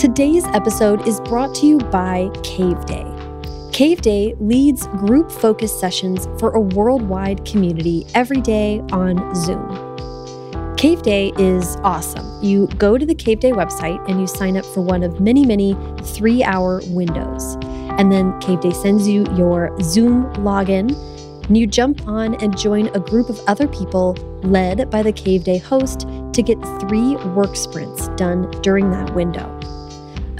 Today's episode is brought to you by Cave Day. Cave Day leads group focused sessions for a worldwide community every day on Zoom. Cave Day is awesome. You go to the Cave Day website and you sign up for one of many, many three hour windows. And then Cave Day sends you your Zoom login, and you jump on and join a group of other people led by the Cave Day host to get three work sprints done during that window.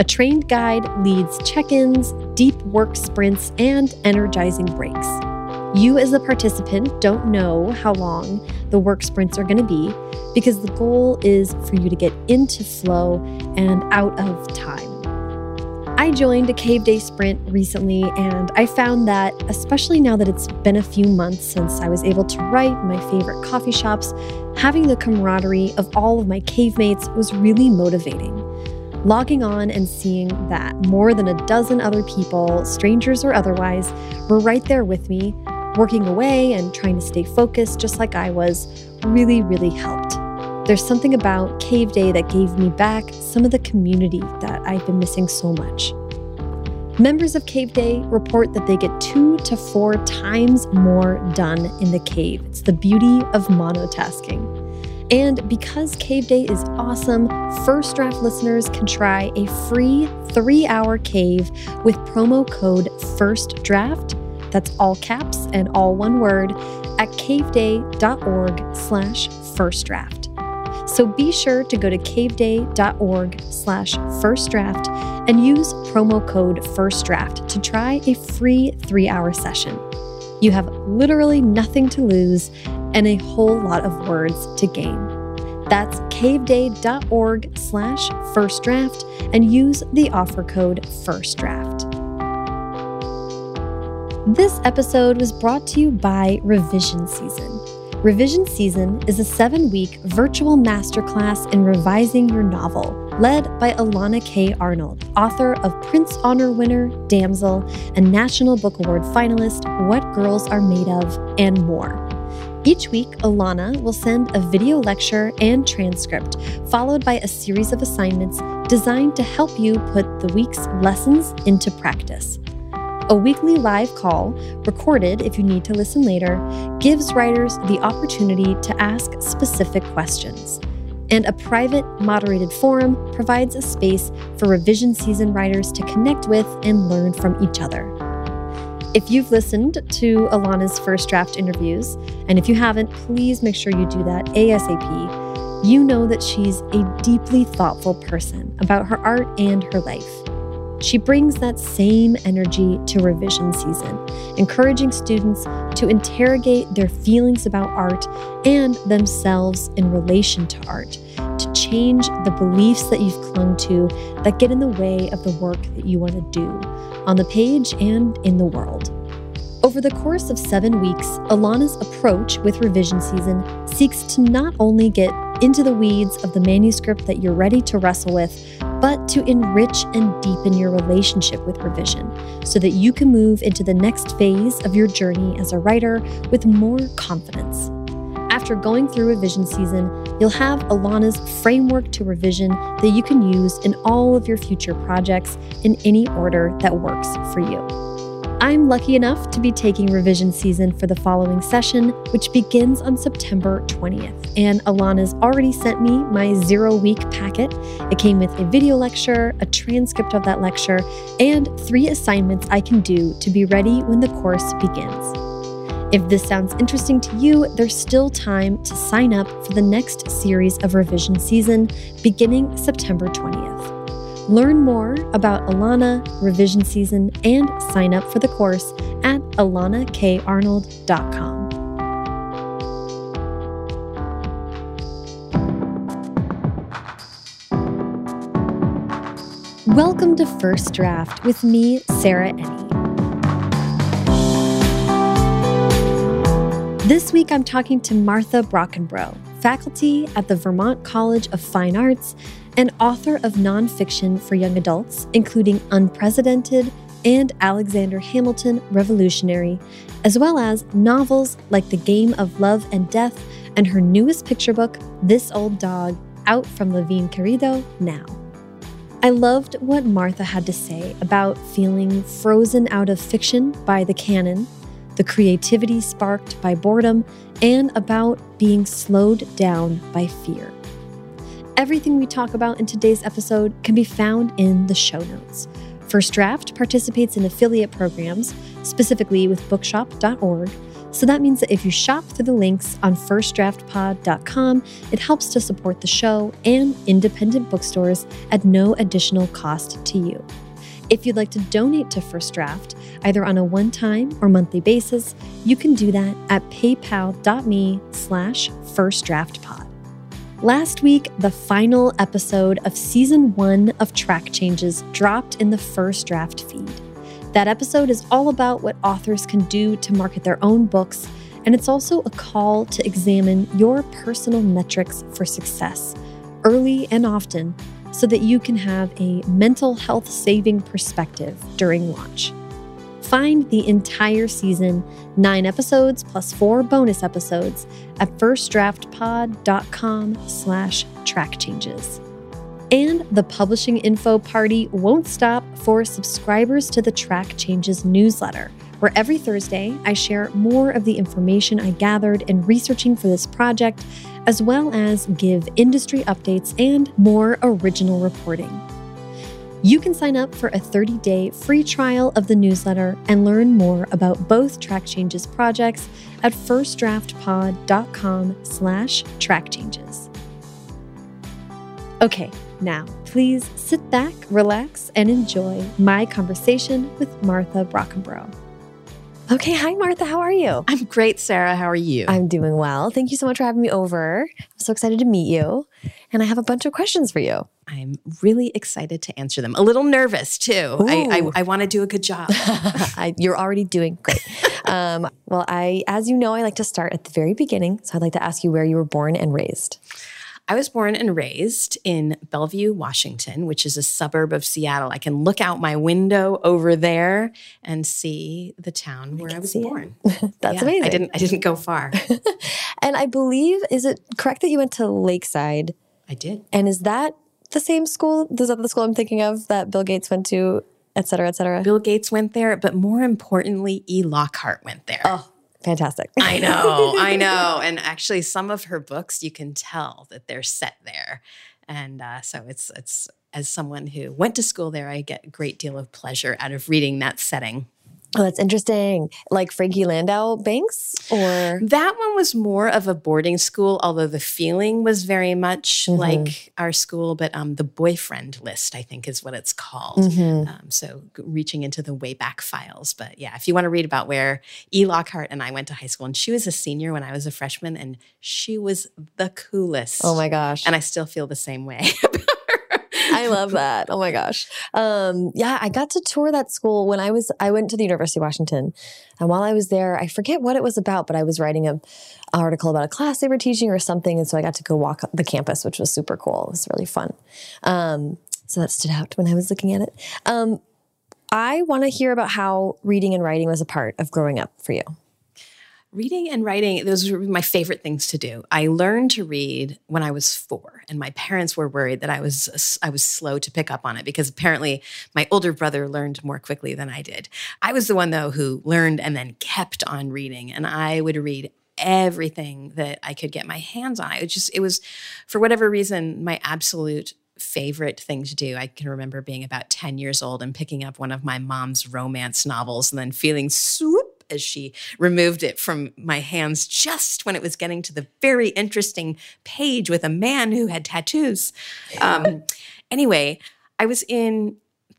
A trained guide leads check ins, deep work sprints, and energizing breaks. You, as the participant, don't know how long the work sprints are going to be because the goal is for you to get into flow and out of time. I joined a Cave Day sprint recently, and I found that, especially now that it's been a few months since I was able to write my favorite coffee shops, having the camaraderie of all of my cave mates was really motivating. Logging on and seeing that more than a dozen other people, strangers or otherwise, were right there with me, working away and trying to stay focused just like I was, really, really helped. There's something about Cave Day that gave me back some of the community that I've been missing so much. Members of Cave Day report that they get two to four times more done in the cave. It's the beauty of monotasking. And because Cave Day is awesome, First Draft listeners can try a free three hour cave with promo code First Draft. That's all caps and all one word at caveday.org slash first draft. So be sure to go to caveday.org slash first draft and use promo code first draft to try a free three hour session. You have literally nothing to lose and a whole lot of words to gain. That's caveday.org slash first draft and use the offer code first draft. This episode was brought to you by Revision Season. Revision Season is a seven week virtual masterclass in revising your novel, led by Elana K. Arnold, author of Printz Honor winner, Damsel, and National Book Award finalist, What Girls Are Made Of, and more. Each week, Elana will send a video lecture and transcript, followed by a series of assignments designed to help you put the week's lessons into practice. A weekly live call, recorded if you need to listen later, gives writers the opportunity to ask specific questions. And a private, moderated forum provides a space for revision season writers to connect with and learn from each other. If you've listened to Elana's first draft interviews, and if you haven't, please make sure you do that ASAP. You know that she's a deeply thoughtful person about her art and her life. She brings that same energy to revision season, encouraging students to interrogate their feelings about art and themselves in relation to art, to change the beliefs that you've clung to that get in the way of the work that you want to do on the page and in the world. Over the course of seven weeks, Elana's approach with revision season seeks to not only get into the weeds of the manuscript that you're ready to wrestle with, but to enrich and deepen your relationship with revision so that you can move into the next phase of your journey as a writer with more confidence. After going through revision season, you'll have Elana's framework to revision that you can use in all of your future projects in any order that works for you. I'm lucky enough to be taking revision season for the following session, which begins on September 20th. And Elana's already sent me my zero week packet. It came with a video lecture, a transcript of that lecture, and three assignments I can do to be ready when the course begins. If this sounds interesting to you, there's still time to sign up for the next series of revision season beginning September 20th. Learn more about Elana, revision season, and sign up for the course at elanakarnold.com. Welcome to First Draft with me, Sarah Enni. This week I'm talking to Martha Brockenbrough, faculty at the Vermont College of Fine Arts and author of nonfiction for young adults, including Unpresidented and Alexander Hamilton Revolutionary, as well as novels like The Game of Love and Death and her newest picture book, This Old Dog, out from Levine Querido now. I loved what Martha had to say about feeling frozen out of fiction by the canon, the creativity sparked by boredom, and about being slowed down by fear. Everything we talk about in today's episode can be found in the show notes. First Draft participates in affiliate programs, specifically with bookshop.org. So that means that if you shop through the links on firstdraftpod.com, it helps to support the show and independent bookstores at no additional cost to you. If you'd like to donate to First Draft, either on a one-time or monthly basis, you can do that at paypal.me slash firstdraftpod. Last week, the final episode of season one of Track Changes dropped in the first draft feed. That episode is all about what authors can do to market their own books, and it's also a call to examine your personal metrics for success early and often so that you can have a mental health saving perspective during launch. Find the entire season, nine episodes plus four bonus episodes at firstdraftpod.com slash track changes. And the publishing info party won't stop for subscribers to the Track Changes newsletter, where every Thursday I share more of the information I gathered in researching for this project, as well as give industry updates and more original reporting. You can sign up for a 30-day free trial of the newsletter and learn more about both Track Changes projects at firstdraftpod.com slash trackchanges. Okay, now please sit back, relax, and enjoy my conversation with Martha Brockenbrough. Okay, hi Martha, how are you? I'm great, Sarah. How are you? I'm doing well. Thank you so much for having me over. I'm so excited to meet you. And I have a bunch of questions for you. I'm really excited to answer them. A little nervous too. I, I, I want to do a good job. I, you're already doing great. um, well, I, as you know, I like to start at the very beginning. So I'd like to ask you where you were born and raised. I was born and raised in Bellevue, Washington, which is a suburb of Seattle. I can look out my window over there and see the town where I, I was born. That's yeah, amazing. I didn't I didn't go far. and I believe is it correct that you went to Lakeside? I did. And is that the same school? Is that the school I'm thinking of that Bill Gates went to, et cetera, et cetera? Bill Gates went there, but more importantly, E. Lockhart went there. Oh, fantastic. I know, I know. And actually, some of her books, you can tell that they're set there. And uh, so it's, it's, as someone who went to school there, I get a great deal of pleasure out of reading that setting. Oh, that's interesting. Like Frankie Landau Banks or That one was more of a boarding school, although the feeling was very much mm -hmm. like our school, but um, the boyfriend list, I think is what it's called. Mm -hmm. um, so reaching into the Wayback Files. But yeah, if you want to read about where E. Lockhart and I went to high school, and she was a senior when I was a freshman, and she was the coolest. Oh my gosh. And I still feel the same way I love that. Oh my gosh. Um, yeah, I got to tour that school when I was, I went to the University of Washington. And while I was there, I forget what it was about, but I was writing a, an article about a class they were teaching or something. And so I got to go walk the campus, which was super cool. It was really fun. Um, so that stood out when I was looking at it. Um, I want to hear about how reading and writing was a part of growing up for you. Reading and writing, those were my favorite things to do. I learned to read when I was four, and my parents were worried that I was I was slow to pick up on it because apparently my older brother learned more quickly than I did. I was the one though who learned and then kept on reading, and I would read everything that I could get my hands on. It just it was for whatever reason my absolute favorite thing to do. I can remember being about 10 years old and picking up one of my mom's romance novels and then feeling swoop as she removed it from my hands just when it was getting to the very interesting page with a man who had tattoos. Um, anyway, I was in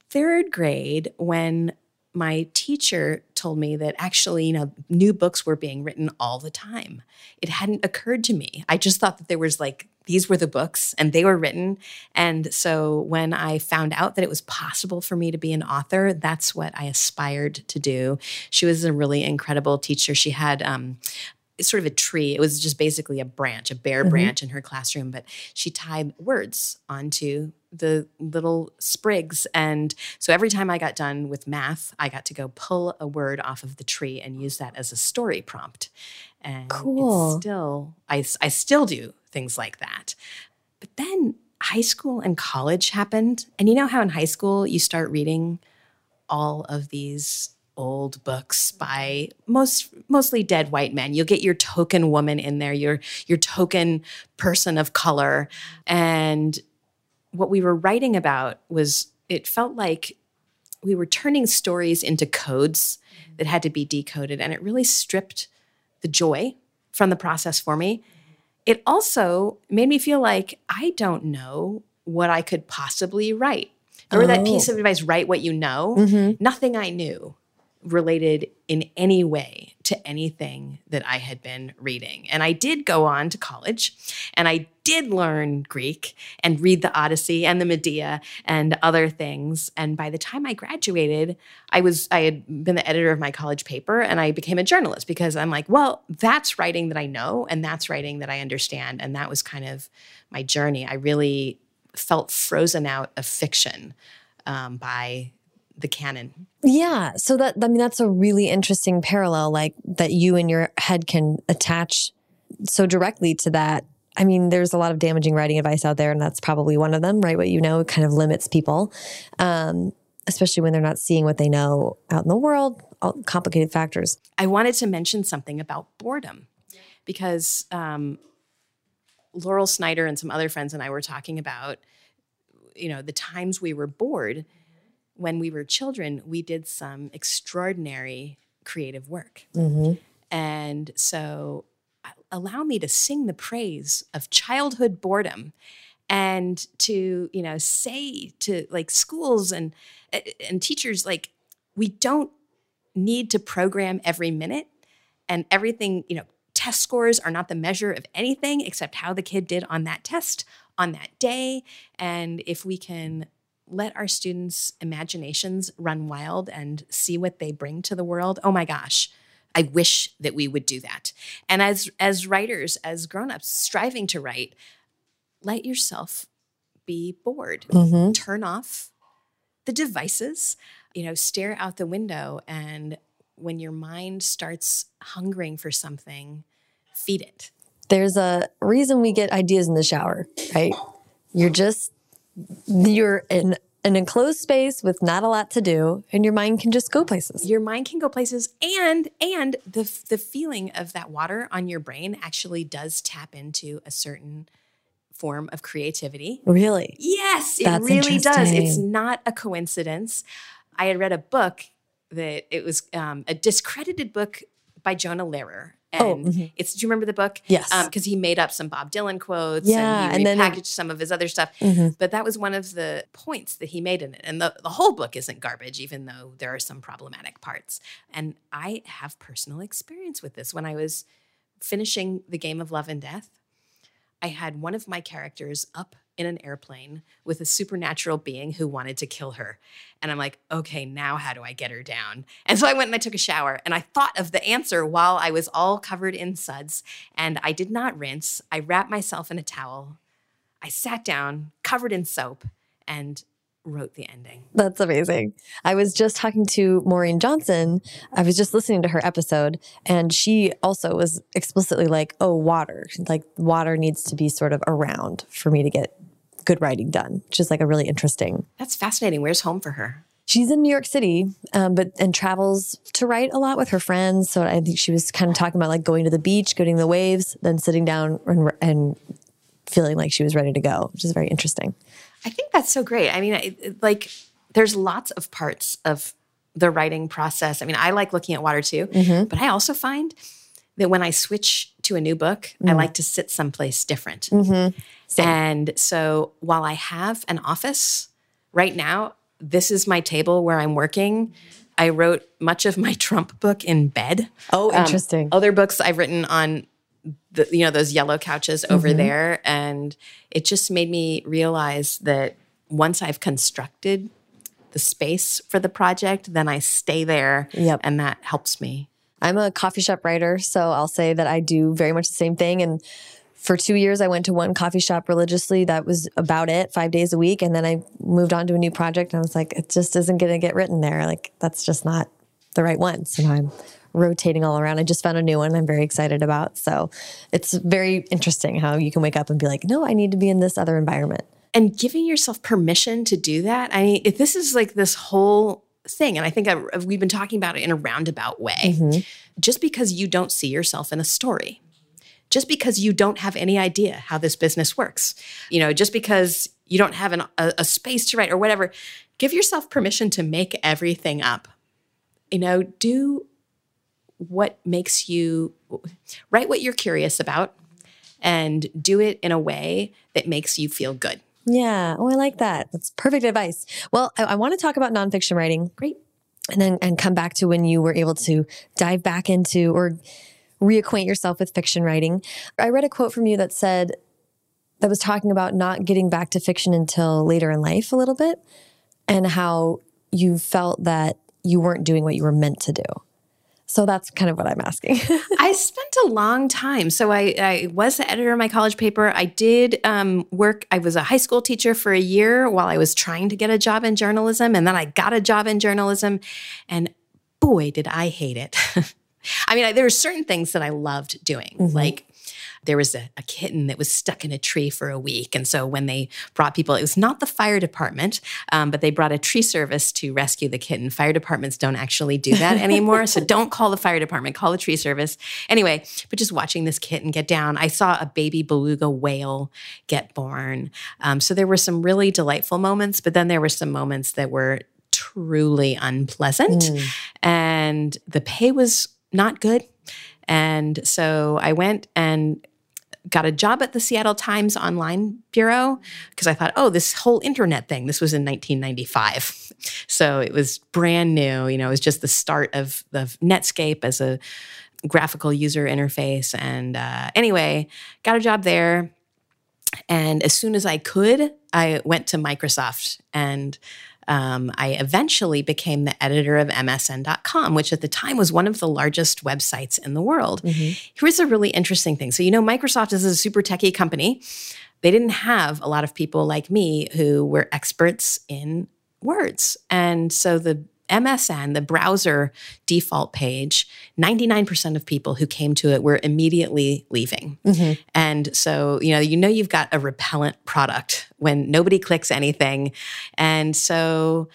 third grade when my teacher told me that actually, you know, new books were being written all the time. It hadn't occurred to me. I just thought that there was like these were the books and they were written. And so when I found out that it was possible for me to be an author, that's what I aspired to do. She was a really incredible teacher. She had um, sort of a tree. It was just basically a branch, a bare mm-hmm. branch in her classroom, but she tied words onto the little sprigs. And so every time I got done with math, I got to go pull a word off of the tree and use that as a story prompt. And cool. still, I, I still do things like that. But then high school and college happened. And you know how in high school you start reading all of these old books by most mostly dead white men. You'll get your token woman in there, your your token person of color. And what we were writing about was it felt like we were turning stories into codes that had to be decoded and it really stripped the joy from the process for me. It also made me feel like I don't know what I could possibly write. Remember that piece Oh. of advice, write what you know? Mhm. Nothing I knew related in any way to anything that I had been reading. And I did go on to college and I did learn Greek and read the Odyssey and the Medea and other things. And by the time I graduated, I was I had been the editor of my college paper and I became a journalist because I'm like, well, that's writing that I know and that's writing that I understand. And that was kind of my journey. I really felt frozen out of fiction um, by the canon. Yeah. So that, I mean, that's a really interesting parallel, like that you and your head can attach so directly to that. I mean, there's a lot of damaging writing advice out there, and that's probably one of them, right? What you know kind of limits people, um, especially when they're not seeing what they know out in the world, all complicated factors. I wanted to mention something about boredom because um, Laurel Snyder and some other friends and I were talking about, you know, the times we were bored when we were children. We did some extraordinary creative work, Mm-hmm. and so uh, allow me to sing the praise of childhood boredom and to you know say to like schools and uh, and teachers like we don't need to program every minute and everything you know test scores are not the measure of anything except how the kid did on that test on that day and if we can let our students imaginations run wild and see what they bring to the world oh my gosh i wish that we would do that and as as writers as grown-ups striving to write let yourself be bored Mm-hmm. turn off the devices, you know, stare out the window. And when your mind starts hungering for something, feed it. There's a reason we get ideas in the shower, right? You're just, you're in an enclosed space with not a lot to do, and your mind can just go places. Your mind can go places and and the the feeling of that water on your brain actually does tap into a certain form of creativity. Really? Yes, it really does. It's not a coincidence. I had read a book that it was um, a discredited book by Jonah Lehrer. And Oh, mhm. it's, do you remember the book? Yes. Because he made up some Bob Dylan quotes Yeah, and and he then repackaged it- some of his other stuff. Mhm. But that was one of the points that he made in it. And the, the whole book isn't garbage, even though there are some problematic parts. And I have personal experience with this. When I was finishing The Game of Love and Death, I had one of my characters up in an airplane with a supernatural being who wanted to kill her. And I'm like, okay, now how do I get her down? And so I went and I took a shower and I thought of the answer while I was all covered in suds. And I did not rinse. I wrapped myself in a towel. I sat down, covered in soap, and wrote the ending. That's amazing. I was just talking to Maureen Johnson. I was just listening to her episode, and she also was explicitly like, oh, water. Like, water needs to be sort of around for me to get good writing done, which is like a really interesting. That's fascinating. Where's home for her? She's in New York City, um, but and travels to write a lot with her friends. So I think she was kind of talking about like going to the beach, going to the waves, then sitting down and, and feeling like she was ready to go, which is very interesting. I think that's so great. I mean, it, it- like, there's lots of parts of the writing process. I mean, I like looking at water too, but I also find that when I switch to a new book, I mm-hmm. like to sit someplace different. Mm-hmm. And so while I have an office right now, this is my table where I'm working. I wrote much of my Trump book in bed. Oh, Um, interesting. other books I've written on the you know those yellow couches over mm-hmm. there and it just made me realize that once I've constructed the space for the project then I stay there Yep. and that helps me. I'm a coffee shop writer, so I'll say that I do very much the same thing. And for two years, I went to one coffee shop religiously. That was about it, five days a week. And then I moved on to a new project, and I was like, it just isn't going to get written there. Like that's just not the right one. So I'm rotating all around. I just found a new one I'm very excited about. So it's very interesting how you can wake up and be like, no, I need to be in this other environment. and giving yourself permission to do that. I mean, if this is like this whole thing, and I think I, we've been talking about it in a roundabout way. Mm-hmm. Just because you don't see yourself in a story, just because you don't have any idea how this business works, you know, just because you don't have an, a, a space to write or whatever, give yourself permission to make everything up. You know, do what makes you write what you're curious about and do it in a way that makes you feel good. Yeah. Oh, I like that. That's perfect advice. Well, I, I want to talk about nonfiction writing. Great. And then and come back to when you were able to dive back into or reacquaint yourself with fiction writing. I read a quote from you that said that was talking about not getting back to fiction until later in life a little bit and how you felt that you weren't doing what you were meant to do. So that's kind of what I'm asking. I spent a long time. So I, I, was the editor of my college paper. I did um, work, I was a high school teacher for a year while I was trying to get a job in journalism. And then I got a job in journalism. And boy, did I hate it. I mean, I, there were certain things that I loved doing, mm-hmm. like there was a, a, kitten that was stuck in a tree for a week. And so when they brought people, it was not the fire department, um, but they brought a tree service to rescue the kitten. Fire departments don't actually do that anymore. so don't call the fire department, call the tree service. Anyway, but just watching this kitten get down, I saw a baby beluga whale get born. Um, so there were some really delightful moments, but then there were some moments that were truly unpleasant. Mm. And the pay was not good. And so I went and got a job at the Seattle Times Online Bureau because I thought, oh, this whole internet thing, this was in 1995. So it was brand new. You know, it was just the start of the Netscape as a graphical user interface. And uh, anyway, got a job there. And as soon as I could, I went to Microsoft and um, I eventually became the editor of MSN.com, which at the time was one of the largest websites in the world. Mm-hmm. Here's a really interesting thing. So, you know, Microsoft is a super techie company. They didn't have a lot of people like me who were experts in words. And so the MSN, the browser default page, 99% of people who came to it were immediately leaving. Mm-hmm. And so, you know, you know you've got a repellent product when nobody clicks anything. And so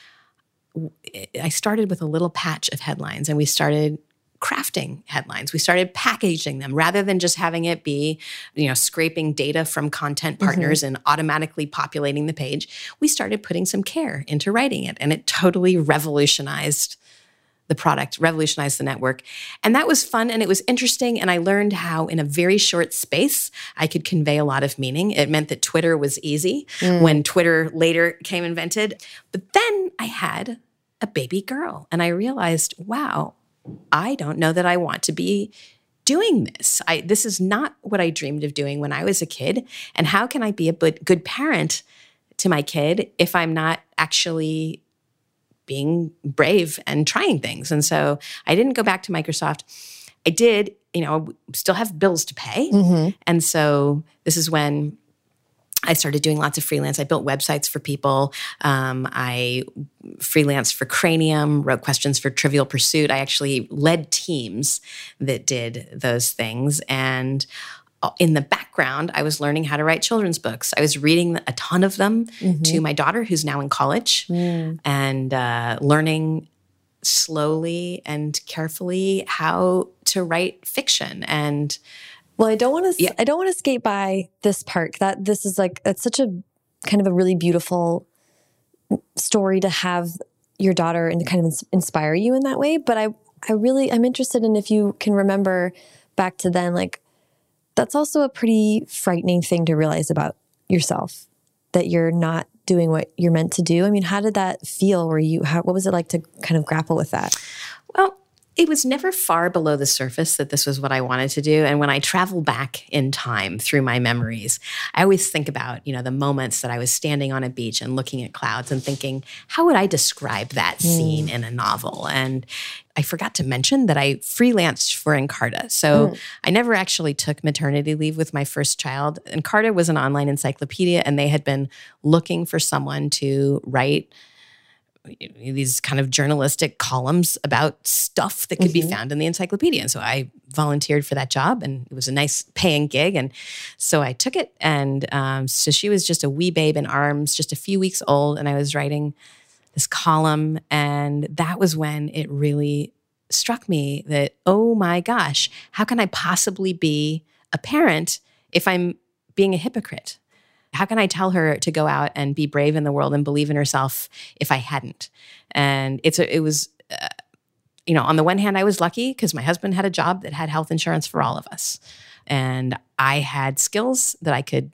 I started with a little patch of headlines and we started crafting headlines. We started packaging them rather than just having it be, you know, scraping data from content mm-hmm. partners mm-hmm. and automatically populating the page. We started putting some care into writing it and it totally revolutionized the product, revolutionized the network. And that was fun and it was interesting. And I learned how, in a very short space, I could convey a lot of meaning. It meant that Twitter was easy mm. when Twitter later came invented. But then I had a baby girl and I realized, wow, I don't know that I want to be doing this. I this is not what I dreamed of doing when I was a kid. And how can I be a good parent to my kid if I'm not actually being brave and trying things? And so I didn't go back to Microsoft. I did, you know, still have bills to pay. Mm-hmm. And so this is when I started doing lots of freelance. I built websites for people. Um, I freelanced for Cranium, wrote questions for Trivial Pursuit. I actually led teams that did those things. And uh, in the background, I was learning how to write children's books. I was reading a ton of them mm-hmm. to my daughter, who's now in college, mm. and uh, learning slowly and carefully how to write fiction and well, I don't want to. Yeah. I don't want to skate by this part. That this is like it's such a kind of a really beautiful story to have your daughter and kind of inspire you in that way. But I, I really, I'm interested in if you can remember back to then, like that's also a pretty frightening thing to realize about yourself that you're not doing what you're meant to do. I mean, how did that feel? Were you, how, what was it like to kind of grapple with that? Well, it was never far below the surface that this was what I wanted to do. And when I travel back in time through my memories, I always think about, you know, the moments that I was standing on a beach and looking at clouds and thinking, how would I describe that scene mm. in a novel? And I forgot to mention that I freelanced for Encarta. So mm. I never actually took maternity leave with my first child. Encarta was an online encyclopedia, and they had been looking for someone to write these kind of journalistic columns about stuff that could mm-hmm. be found in the encyclopedia. And so I volunteered for that job and it was a nice paying gig. And so I took it. And um, so she was just a wee babe in arms, just a few weeks old. And I was writing this column. And that was when it really struck me that, oh my gosh, how can I possibly be a parent if I'm being a hypocrite? How can I tell her to go out and be brave in the world and believe in herself if I hadn't? And it's a, it was, uh, you know, on the one hand, I was lucky because my husband had a job that had health insurance for all of us. And I had skills that I could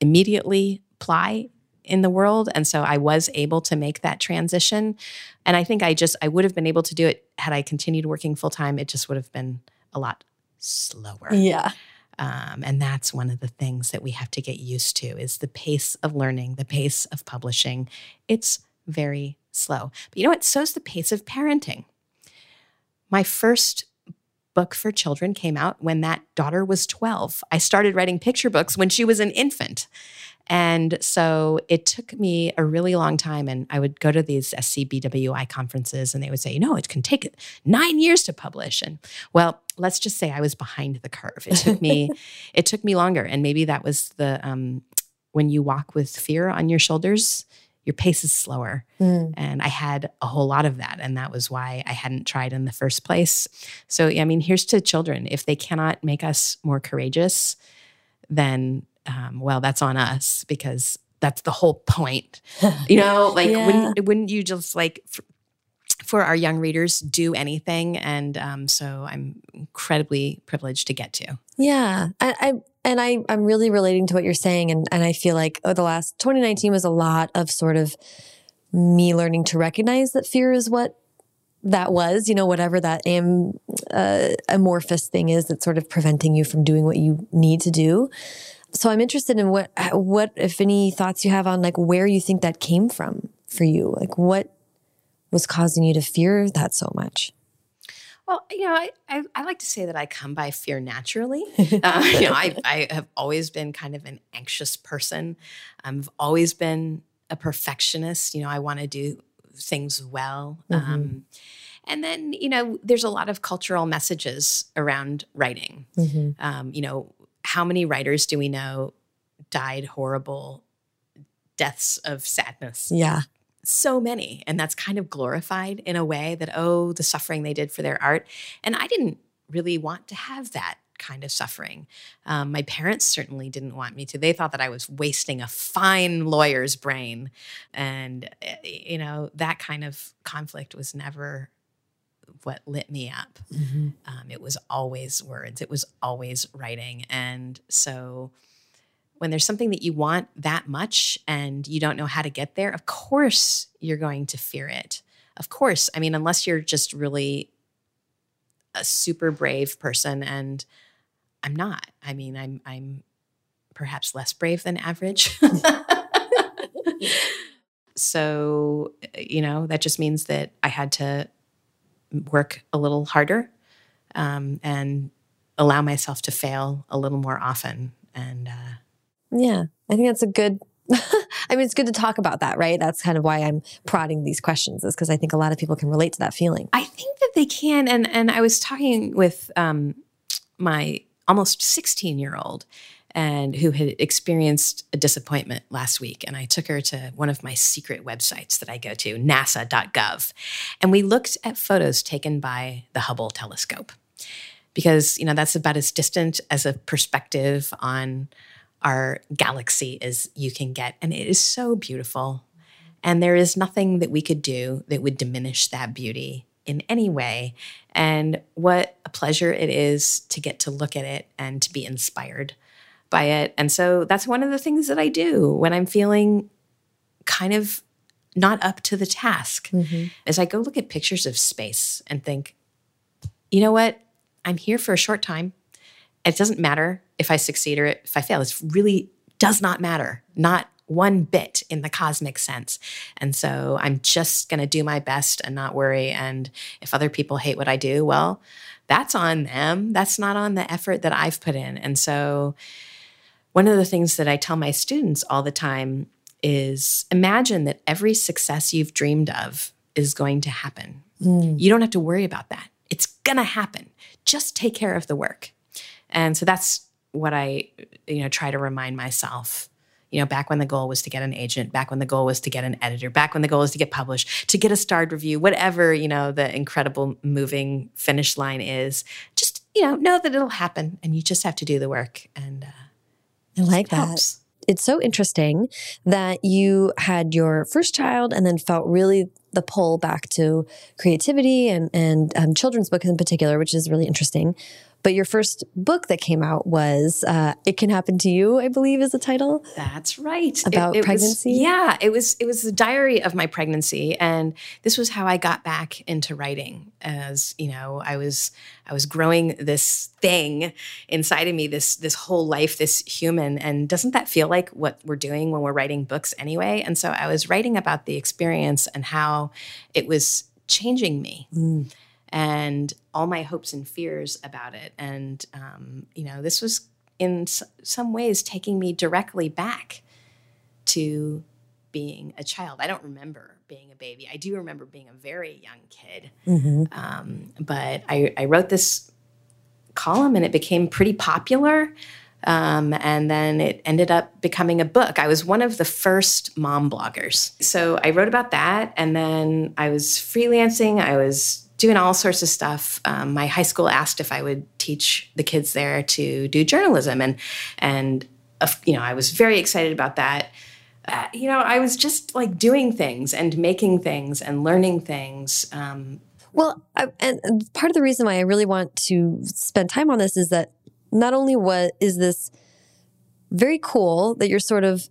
immediately apply in the world. And so I was able to make that transition. And I think I just, I would have been able to do it had I continued working full time. It just would have been a lot slower. Yeah. Um, and that's one of the things that we have to get used to is the pace of learning, the pace of publishing. It's very slow. But you know what? So is the pace of parenting. My first book for children came out when that daughter was 12. I started writing picture books when she was an infant. And so it took me a really long time. And I would go to these SCBWI conferences and they would say, you know, it can take nine years to publish. And well, let's just say I was behind the curve. It took me, it took me longer. And maybe that was the, um, when you walk with fear on your shoulders, your pace is slower. Mm. And I had a whole lot of that. And that was why I hadn't tried in the first place. So, I mean, here's to children. If they cannot make us more courageous, then um, well, that's on us because that's the whole point. You know, like yeah. wouldn't wouldn't you just like for, for our young readers do anything? And um, so I'm incredibly privileged to get to. Yeah, I, I and I I'm really relating to what you're saying, and and I feel like oh, the last 2019 was a lot of sort of me learning to recognize that fear is what that was, you know, whatever that am, uh, amorphous thing is that's sort of preventing you from doing what you need to do. So I'm interested in what what if any thoughts you have on like where you think that came from for you. Like what was causing you to fear that so much? Well, you know, I, I, I, like to say that I come by fear naturally. Uh, you know, I, I have always been kind of an anxious person. I've always been a perfectionist. You know, I want to do things well. Mm-hmm. Um, and then, you know, there's a lot of cultural messages around writing. Mm-hmm. Um, you know, how many writers do we know died horrible deaths of sadness? Yeah. So many. And that's kind of glorified in a way that, oh, the suffering they did for their art. And I didn't really want to have that kind of suffering. Um, my parents certainly didn't want me to. They thought that I was wasting a fine lawyer's brain. And, eh, you know, that kind of conflict was never what lit me up. Mm-hmm. Um, it was always words, it was always writing. And so when there's something that you want that much and you don't know how to get there, of course you're going to fear it. Of course. I mean, unless you're just really a super brave person and I'm not. I mean, I'm I'm perhaps less brave than average. so, you know, that just means that I had to work a little harder um, and allow myself to fail a little more often. And uh, yeah, I think that's a good. I mean, it's good to talk about that, right? That's kind of why I'm prodding these questions, is because I think a lot of people can relate to that feeling. I think that they can, and and I was talking with um, my almost 16 year old, and who had experienced a disappointment last week. And I took her to one of my secret websites that I go to, nasa.gov. And we looked at photos taken by the Hubble telescope because, you know, that's about as distant as a perspective on our galaxy as you can get. And it is so beautiful. And there is nothing that we could do that would diminish that beauty in any way. And what a pleasure it is to get to look at it and to be inspired by it. And so that's one of the things that I do when I'm feeling kind of not up to the task. Mm-hmm. Is I go look at pictures of space and think, you know what? I'm here for a short time. It doesn't matter if I succeed or if I fail. It really does not matter. Not one bit in the cosmic sense. And so I'm just going to do my best and not worry. And if other people hate what I do, well, that's on them. That's not on the effort that I've put in. And so one of the things that I tell my students all the time is imagine that every success you've dreamed of is going to happen. Mm. You don't have to worry about that. It's gonna happen. Just take care of the work. And so that's what I, you know, try to remind myself. You know, back when the goal was to get an agent, back when the goal was to get an editor, back when the goal was to get published, to get a starred review, whatever, you know, the incredible moving finish line is, just, you know, know that it'll happen and you just have to do the work. And uh, I like that. helps. It's so interesting that you had your first child and then felt really the pull back to creativity and, and um, children's books in particular, which is really interesting. But your first book that came out was uh, "It Can Happen to You," I believe, is the title. That's right. About was- pregnancy? yeah, it was it was the diary of my pregnancy, and this was how I got back into writing. As you know, I was I was growing this thing inside of me, this this whole life, this human, and doesn't that feel like what we're doing when we're writing books anyway? And so I was writing about the experience and how it was changing me and all my hopes and fears about it. And, um, you know, this was in s- some ways taking me directly back to being a child. I don't remember being a baby. I do remember being a very young kid. Um, but I, I wrote this column and it became pretty popular. Um, and then it ended up becoming a book. I was one of the first mom bloggers. So I wrote about that. And then I was freelancing. I was doing all sorts of stuff. Um, my high school asked if I would teach the kids there to do journalism. And, and uh, you know, I was very excited about that. Uh, you know, I was just like doing things and making things and learning things. Um, Well, I, and part of the reason why I really want to spend time on this is that not only what is this very cool that you're sort of,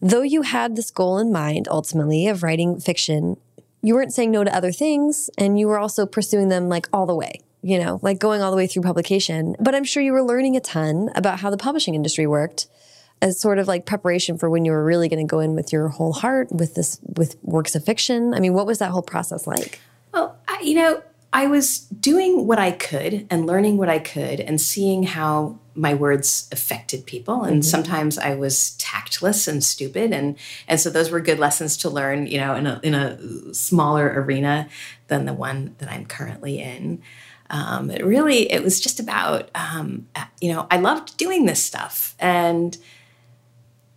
though you had this goal in mind ultimately of writing fiction, you weren't saying no to other things, and you were also pursuing them like all the way. You know, like going all the way through publication. But I'm sure you were learning a ton about how the publishing industry worked as sort of like preparation for when you were really going to go in with your whole heart with this with works of fiction. I mean, what was that whole process like? Well, I, you know, I was doing what I could and learning what I could and seeing how my words affected people. And sometimes I was tactless and stupid, and and so those were good lessons to learn. You know, in a in a smaller arena than the one that I'm currently in. Um, it really, it was just about, um, you know, I loved doing this stuff and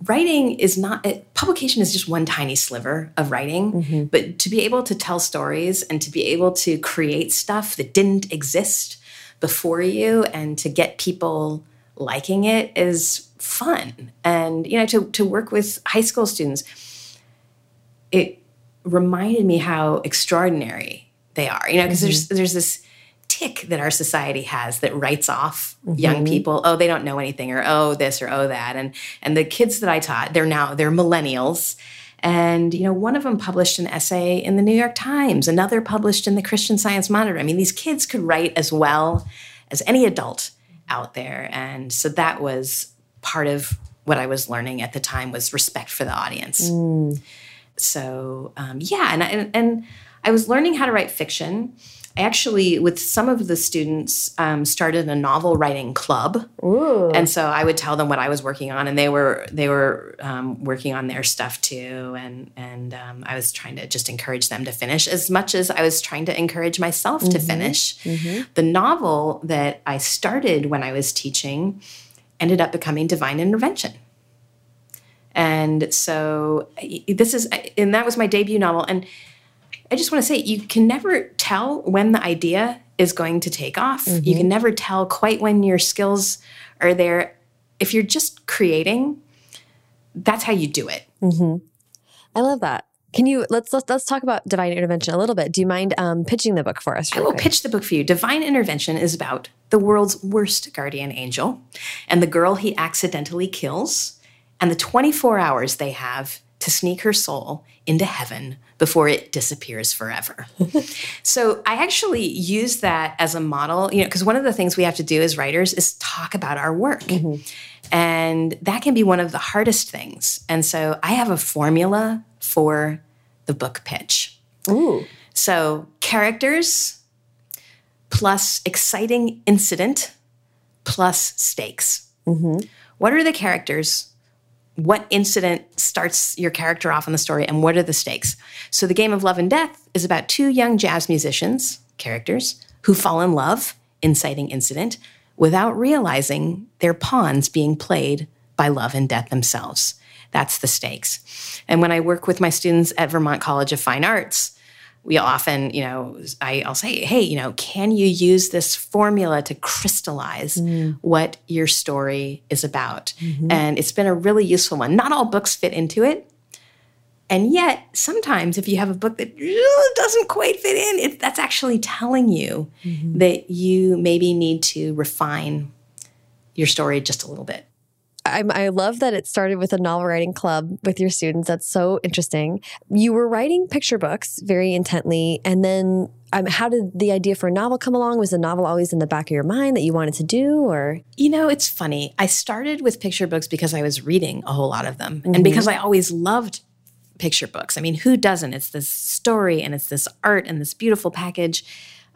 writing is not it, publication is just one tiny sliver of writing mm-hmm. but to be able to tell stories and to be able to create stuff that didn't exist before you and to get people liking it is fun. And you know to, to work with high school students it reminded me how extraordinary they are you know because there's mm-hmm. there's this tick that our society has that writes off young people. Oh they don't know anything or oh this or oh that. And and the kids that i taught they're now they're millennials. And you know one of them published an essay in the new york times another published in the christian science monitor. I mean these kids could write as well as any adult out there. And so that was part of what i was learning at the time was respect for the audience. So um, yeah and, and and i was learning how to write fiction actually with some of the students um, started a novel writing club. And so i would tell them what i was working on and they were they were um, working on their stuff too. And and um, i was trying to just encourage them to finish as much as i was trying to encourage myself to finish. The novel that i started when i was teaching ended up becoming divine intervention. And so this is, and that was my debut novel. And I just want to say, you can never tell when the idea is going to take off. You can never tell quite when your skills are there. If you're just creating, that's how you do it. I love that. Can you let's let's, let's talk about divine intervention a little bit? Do you mind um, pitching the book for us? I will quick? pitch the book for you. Divine Intervention is about the world's worst guardian angel and the girl he accidentally kills, and the 24 hours they have to sneak her soul into heaven before it disappears forever. so I actually use that as a model, you know, because one of the things we have to do as writers is talk about our work. Mm-hmm. And that can be one of the hardest things. And so I have a formula for the book pitch. Ooh. So, characters plus exciting incident plus stakes. Mm-hmm. What are the characters? What incident starts your character off in the story, and what are the stakes? So, The Game of Love and Death is about two young jazz musicians, characters, who fall in love, inciting incident, without realizing they're pawns being played by love and death themselves. That's the stakes. And when I work with my students at Vermont College of Fine Arts, we often, you know, I, will say, hey, you know, can you use this formula to crystallize mm. what your story is about? Mm-hmm. And it's been a really useful one. Not all books fit into it. And yet, sometimes if you have a book that doesn't quite fit in, it, that's actually telling you mm-hmm. that you maybe need to refine your story just a little bit. I, I love that it started with a novel writing club with your students. That's so interesting. You were writing picture books very intently, and then um, how did the idea for a novel come along? Was the novel always in the back of your mind that you wanted to do, or you know, it's funny. I started with picture books because I was reading a whole lot of them, mm-hmm. and because I always loved picture books. I mean, who doesn't? It's this story and it's this art and this beautiful package.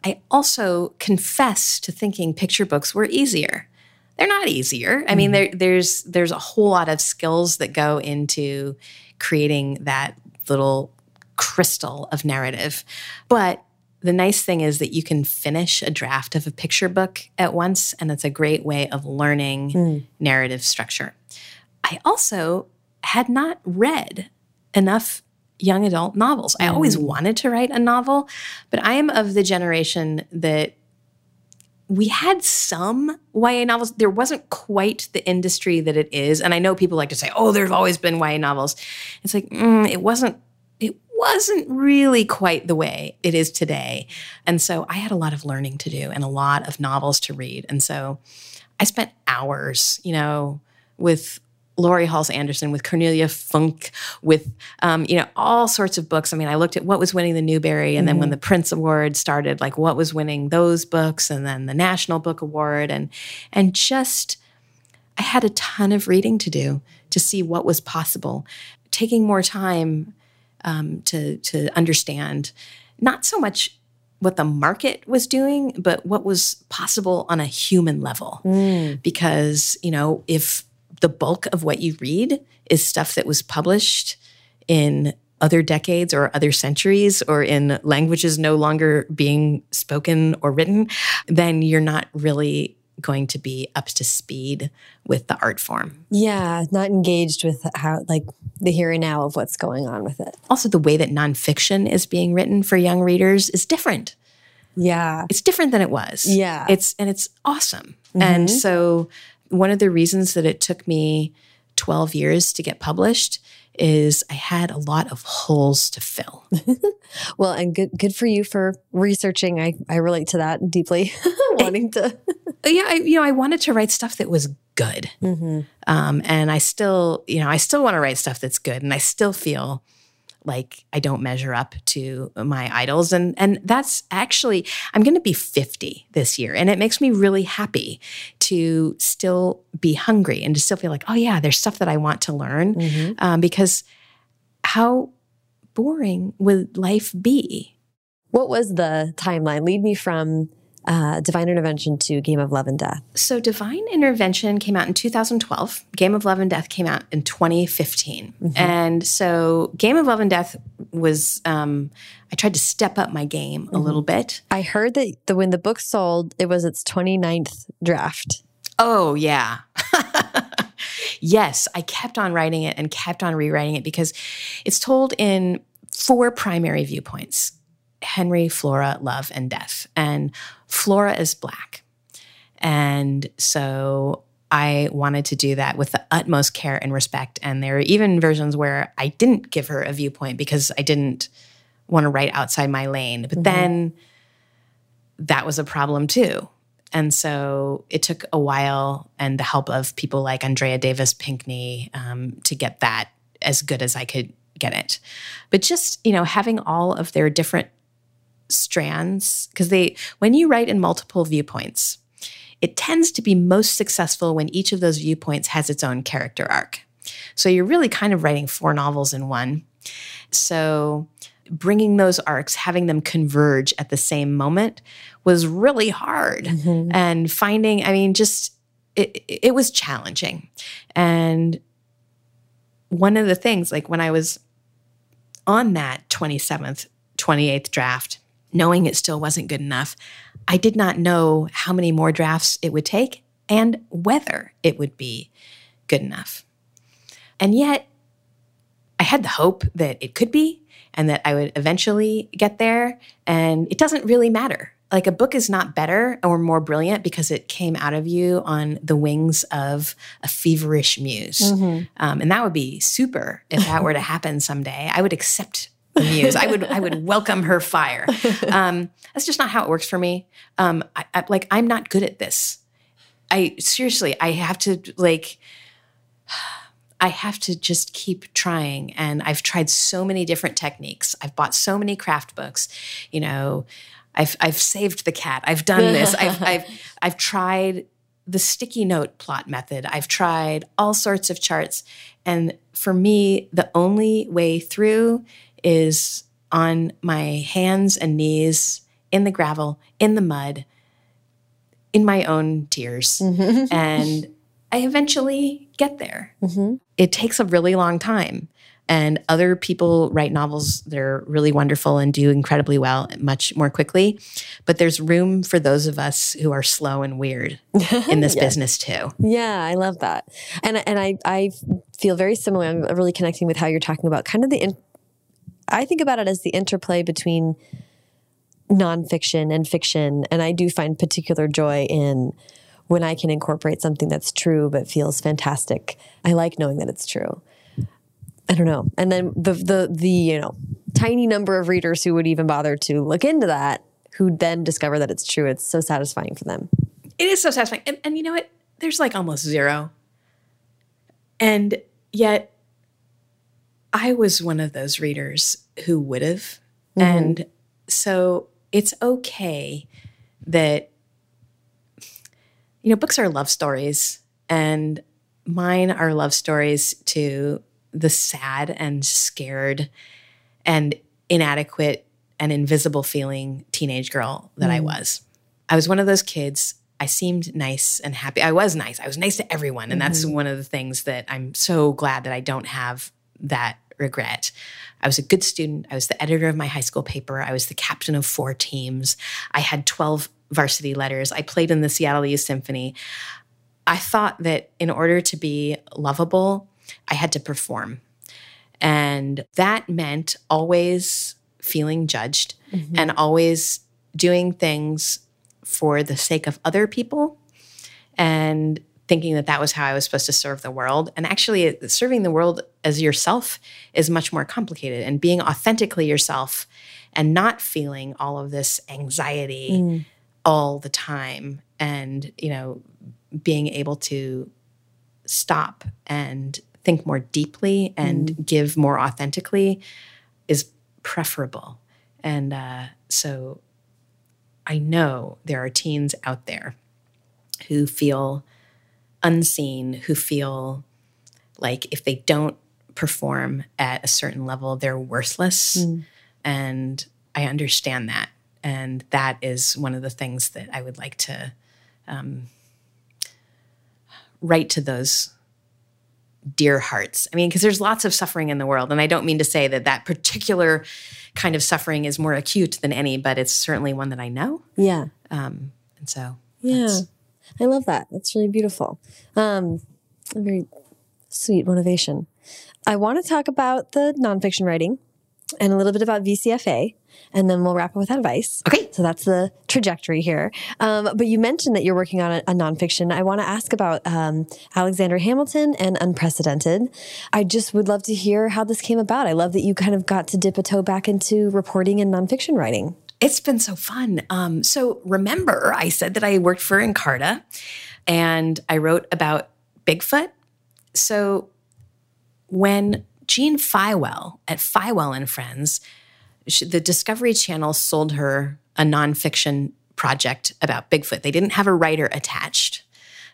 I also confess to thinking picture books were easier they're not easier. I mean, mm-hmm. there, there's there's a whole lot of skills that go into creating that little crystal of narrative. But the nice thing is that you can finish a draft of a picture book at once, and it's a great way of learning mm. narrative structure. I also had not read enough young adult novels. I always mm. wanted to write a novel, but I am of the generation that we had some YA novels. There wasn't quite the industry that it is. And I know people like to say, oh, there's always been YA novels. It's like, mm, it wasn't. It wasn't really quite the way it is today. And so I had a lot of learning to do and a lot of novels to read. And so I spent hours, you know, with Laurie Halse Anderson, with Cornelia Funke, with um, you know all sorts of books. I mean, I looked at what was winning the Newbery, and mm-hmm. then when mm-hmm. the Printz Award started, like what was winning those books, and then the National Book Award, and and just I had a ton of reading to do to see what was possible, taking more time um, to to understand not so much what the market was doing, but what was possible on a human level. Mm. Because, you know, if the bulk of what you read is stuff that was published in other decades or other centuries or in languages no longer being spoken or written, then you're not really going to be up to speed with the art form. Yeah, not engaged with how, like, the here and now of what's going on with it. Also, the way that nonfiction is being written for young readers is different. Yeah. It's different than it was. Yeah. It's, and it's awesome. Mm-hmm. And so one of the reasons that it took me 12 years to get published is I had a lot of holes to fill. well, and good good for you for researching. I, I relate to that deeply, wanting to. yeah, I, you know, I wanted to write stuff that was good, mm-hmm. um, and I still, you know, I still want to write stuff that's good, and I still feel like I don't measure up to my idols. And and that's actually I'm going to be 50 this year and it makes me really happy to still be hungry and to still feel like oh yeah there's stuff that I want to learn mm-hmm. um, because how boring would life be? What was the timeline? Lead me from uh, Divine Intervention to Game of Love and Death? So, Divine Intervention came out in 2012. Game of Love and Death came out in 2015. Mm-hmm. And so, Game of Love and Death was, um, I tried to step up my game mm-hmm. a little bit. I heard that the, when the book sold, it was its 29th draft. Oh, yeah. yes, I kept on writing it and kept on rewriting it because it's told in four primary viewpoints Henry, Flora, Love, and Death. And Flora is black. And so I wanted to do that with the utmost care and respect. And there are even versions where I didn't give her a viewpoint because I didn't want to write outside my lane. But mm-hmm. then that was a problem too. And so it took a while and the help of people like Andrea Davis Pinkney um, to get that as good as I could get it. But just, you know, having all of their different strands because they when you write in multiple viewpoints it tends to be most successful when each of those viewpoints has its own character arc. So you're really kind of writing four novels in one. So bringing those arcs having them converge at the same moment was really hard. Mm-hmm. and finding i mean just it, it was challenging. And one of the things like when i was on that 27th 28th draft knowing it still wasn't good enough, I did not know how many more drafts it would take and whether it would be good enough. And yet, I had the hope that it could be and that I would eventually get there. And it doesn't really matter. Like a book is not better or more brilliant because it came out of you on the wings of a feverish muse. Mm-hmm. Um, and that would be super if that were to happen someday. I would accept the muse. I would I would welcome her fire. Um, that's just not how it works for me. Um, I, I, like I'm not good at this. I seriously I have to like I have to just keep trying. And I've tried so many different techniques. I've bought so many craft books. You know, I've I've saved the cat. I've done this. I've I've I've tried the sticky note plot method. I've tried all sorts of charts. And for me, the only way through is on my hands and knees in the gravel, in the mud, in my own tears. Mm-hmm. And I eventually get there. Mm-hmm. It takes a really long time. And other people write novels that are really wonderful and do incredibly well much more quickly. But there's room for those of us who are slow and weird in this yes. business too. Yeah, I love that. And and I I feel very similar. I'm really connecting with how you're talking about kind of the in, I think about it as the interplay between nonfiction and fiction. And I do find particular joy in when I can incorporate something that's true but feels fantastic. I like knowing that it's true. I don't know. And then the the the you know tiny number of readers who would even bother to look into that, who then discover that it's true. It's so satisfying for them. It is so satisfying. And, and you know what? There's like almost zero. And yet, I was one of those readers who would have. Mm-hmm. And so it's okay that you know, books are love stories, and mine are love stories to the sad and scared and inadequate and invisible feeling teenage girl that mm. I was. I was one of those kids. I seemed nice and happy. I was nice. I was nice to everyone. And mm-hmm. that's one of the things that I'm so glad that I don't have that regret. I was a good student. I was the editor of my high school paper. I was the captain of four teams. I had 12 varsity letters. I played in the Seattle Youth Symphony. I thought that in order to be lovable, I had to perform. And that meant always feeling judged mm-hmm. and always doing things for the sake of other people and thinking that that was how I was supposed to serve the world. And actually, serving the world as yourself is much more complicated. And being authentically yourself and not feeling all of this anxiety mm all the time and you know being able to stop and think more deeply and mm. give more authentically is preferable and uh, so i know there are teens out there who feel unseen who feel like if they don't perform at a certain level they're worthless mm. and i understand that and that is one of the things that I would like to um, write to those dear hearts. I mean, because there's lots of suffering in the world. And I don't mean to say that that particular kind of suffering is more acute than any, but it's certainly one that I know. Yeah. Um, and so, yeah. I love that. That's really beautiful. Um, a very sweet motivation. I want to talk about the nonfiction writing and a little bit about VCFA and then we'll wrap up with advice. Okay. So that's the trajectory here. Um, but you mentioned that you're working on a, a nonfiction. I want to ask about um, Alexander Hamilton and Unpresidented. I just would love to hear how this came about. I love that you kind of got to dip a toe back into reporting and nonfiction writing. It's been so fun. Um, so remember, I said that I worked for Encarta and I wrote about Bigfoot. So when Jean Feiwel at Feiwel and Friends she, the Discovery Channel sold her a nonfiction project about Bigfoot. They didn't have a writer attached,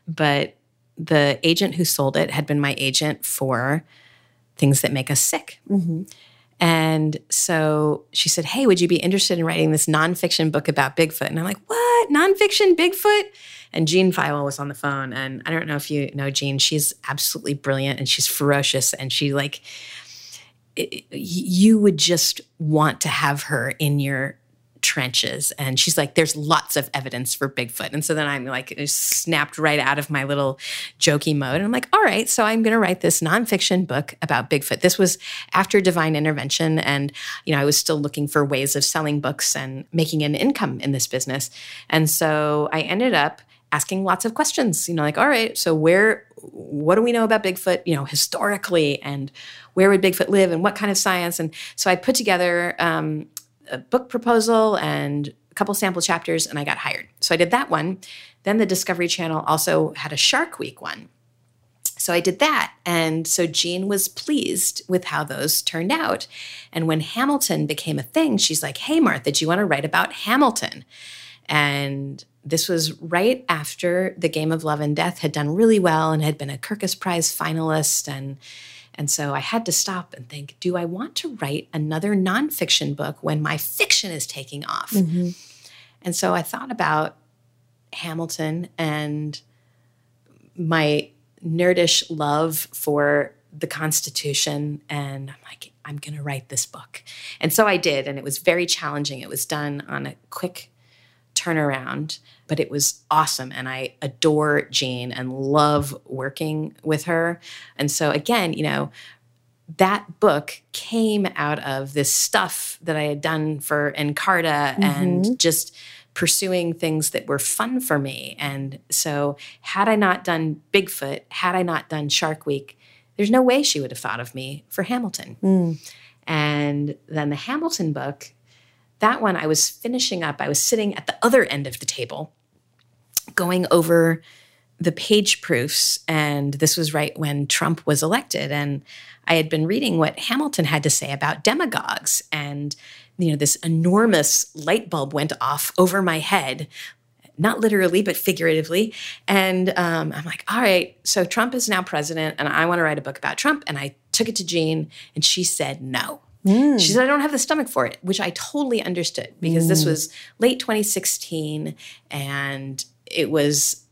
but the agent who sold it had been my agent for things that make us sick. Mm-hmm. And so she said, Hey, would you be interested in writing this nonfiction book about Bigfoot? And I'm like, What? Nonfiction Bigfoot? And Jean Feiwel was on the phone. And I don't know if you know Jean, she's absolutely brilliant and she's ferocious. And she like you would just want to have her in your trenches. And she's like, there's lots of evidence for Bigfoot. And so then I'm like, snapped right out of my little jokey mode. And I'm like, all right, so I'm going to write this nonfiction book about Bigfoot. This was after Divine Intervention. And, you know, I was still looking for ways of selling books and making an income in this business. And so I ended up asking lots of questions, you know, like, all right, so where, what do we know about Bigfoot, you know, historically, and where would Bigfoot live, and what kind of science? And so I put together um, a book proposal and a couple sample chapters, and I got hired. So I did that one. Then the Discovery Channel also had a Shark Week one. So I did that. And so Jean was pleased with how those turned out. And when Hamilton became a thing, she's like, hey, Martha, do you want to write about Hamilton? And this was right after the Game of Love and Death had done really well and had been a Kirkus Prize finalist. And, and so I had to stop and think do I want to write another nonfiction book when my fiction is taking off? Mm-hmm. And so I thought about Hamilton and my nerdish love for the Constitution. And I'm like, I'm going to write this book. And so I did. And it was very challenging. It was done on a quick turnaround, but it was awesome. And I adore Jean and love working with her. And so, again, you know, that book came out of this stuff that I had done for Encarta mm-hmm. and just pursuing things that were fun for me. And so, had I not done Bigfoot, had I not done Shark Week, there's no way she would have thought of me for Hamilton. Mm. And then the Hamilton book that one I was finishing up. I was sitting at the other end of the table going over the page proofs. And this was right when Trump was elected. And I had been reading what Hamilton had to say about demagogues. And, you know, this enormous light bulb went off over my head. Not literally, but figuratively. And um, I'm like, all right, so Trump is now president, and I want to write a book about Trump. And I took it to Jean, and she said no. Mm. She said, I don't have the stomach for it, which I totally understood because mm. this was late 2016 and it was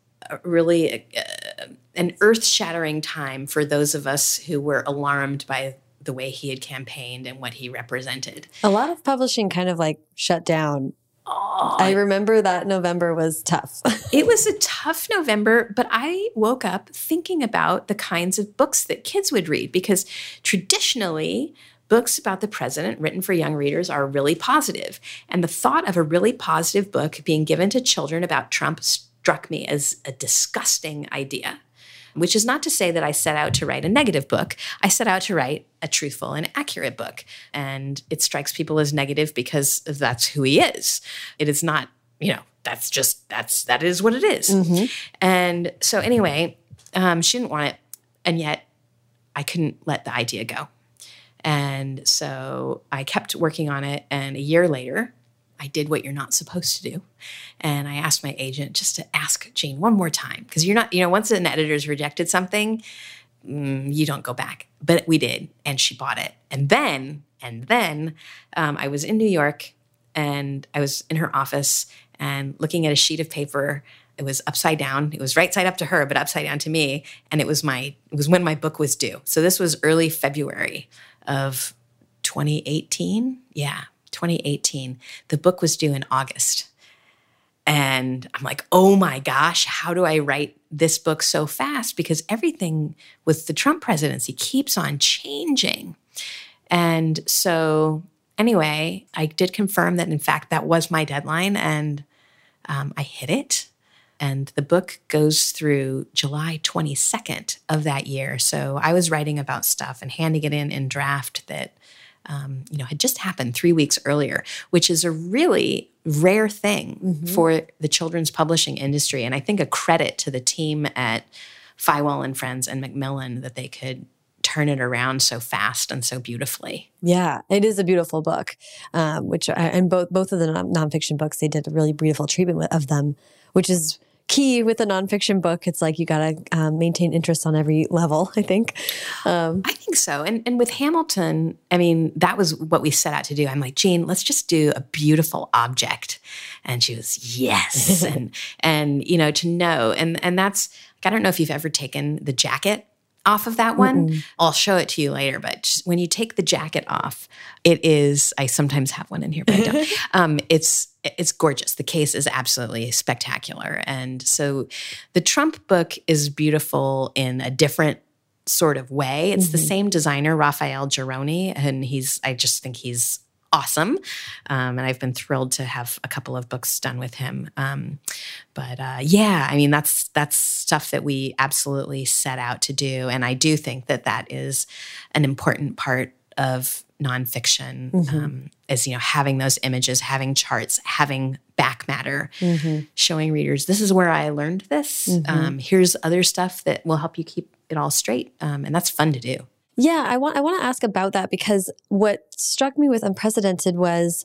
really a, a, an earth shattering time for those of us who were alarmed by the way he had campaigned and what he represented. A lot of publishing kind of like shut down Oh, I remember that November was tough. it was a tough November, but I woke up thinking about the kinds of books that kids would read because traditionally, books about the president written for young readers are really positive. And the thought of a really positive book being given to children about Trump struck me as a disgusting idea. Which is not to say that I set out to write a negative book. I set out to write a truthful and accurate book. And it strikes people as negative because that's who he is. It is not, you know, that's just, that's, that is what it is. Mm-hmm. And so, anyway, um, she didn't want it. And yet, I couldn't let the idea go. And so I kept working on it. And a year later, I did what you're not supposed to do. And I asked my agent just to ask Jean one more time. Because you're not, you know, once an editor's rejected something, mm, you don't go back. But we did. And she bought it. And then, and then um, I was in New York and I was in her office and looking at a sheet of paper it was upside down it was right side up to her but upside down to me and it was my it was when my book was due so this was early february of 2018. Yeah, 2018. The book was due in August. And I'm like, oh my gosh, how do I write this book so fast? Because everything with the Trump presidency keeps on changing. And so, anyway, I did confirm that, in fact, that was my deadline, and um, I hit it. And the book goes through July 22nd of that year. So I was writing about stuff and handing it in in draft that, um, you know, had just happened three weeks earlier, which is a really rare thing mm-hmm. for the children's publishing industry. And I think a credit to the team at Feiwel and Friends and Macmillan that they could turn it around so fast and so beautifully. Yeah, it is a beautiful book. Um, which I, and both both of the non- nonfiction books, they did a really beautiful treatment of them, which is key with a nonfiction book. It's like you got to um, maintain interest on every level, I think. Um, I think so. And, and with Hamilton, I mean, that was what we set out to do. I'm like, Jean, let's just do a beautiful object. And she was, yes. and, and, you know, to know, and, and that's, like, I don't know if you've ever taken the jacket off of that one. Mm-mm. I'll show it to you later, but when you take the jacket off, it is. I sometimes have one in here, but I don't. um, it's it's gorgeous. The case is absolutely spectacular, and so the Trump book is beautiful in a different sort of way. It's mm-hmm. the same designer, Raphael Geroni, and he's. I just think he's awesome. Um, and I've been thrilled to have a couple of books done with him. Um, but uh, yeah, I mean that's that's stuff that we absolutely set out to do, and I do think that that is an important part of nonfiction mm-hmm. um, is you know having those images having charts having back matter mm-hmm. showing readers this is where i learned this mm-hmm. um, here's other stuff that will help you keep it all straight um, and that's fun to do yeah, I want I want to ask about that because what struck me with Unpresidented was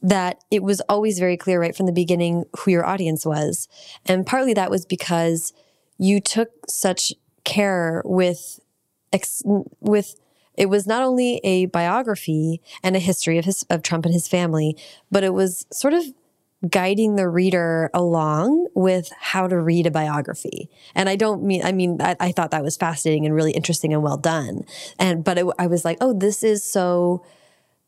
that it was always very clear right from the beginning who your audience was. And partly that was because you took such care with with it was not only a biography and a history of his of Trump and his family, but it was sort of guiding the reader along with how to read a biography. And I don't mean, I mean, I, I thought that was fascinating and really interesting and well done. And, but it, I was like, oh, this is so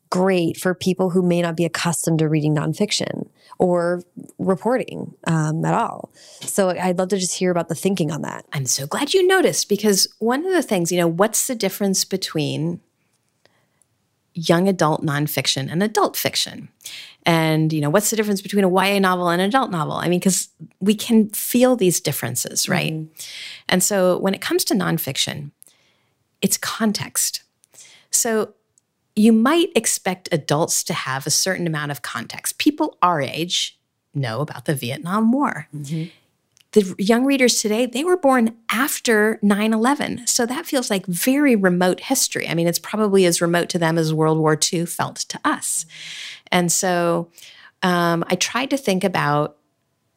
great for people who may not be accustomed to reading nonfiction or reporting um, at all. So I'd love to just hear about the thinking on that. I'm so glad you noticed because one of the things, you know, what's the difference between young adult nonfiction and adult fiction? And, you know, what's the difference between a YA novel and an adult novel? I mean, because we can feel these differences, right? Mm-hmm. And so when it comes to nonfiction, it's context. So you might expect adults to have a certain amount of context. People our age know about the Vietnam War. Mm-hmm. The young readers today, they were born after 9 11. So that feels like very remote history. I mean, it's probably as remote to them as World War II felt to us. And so um, I tried to think about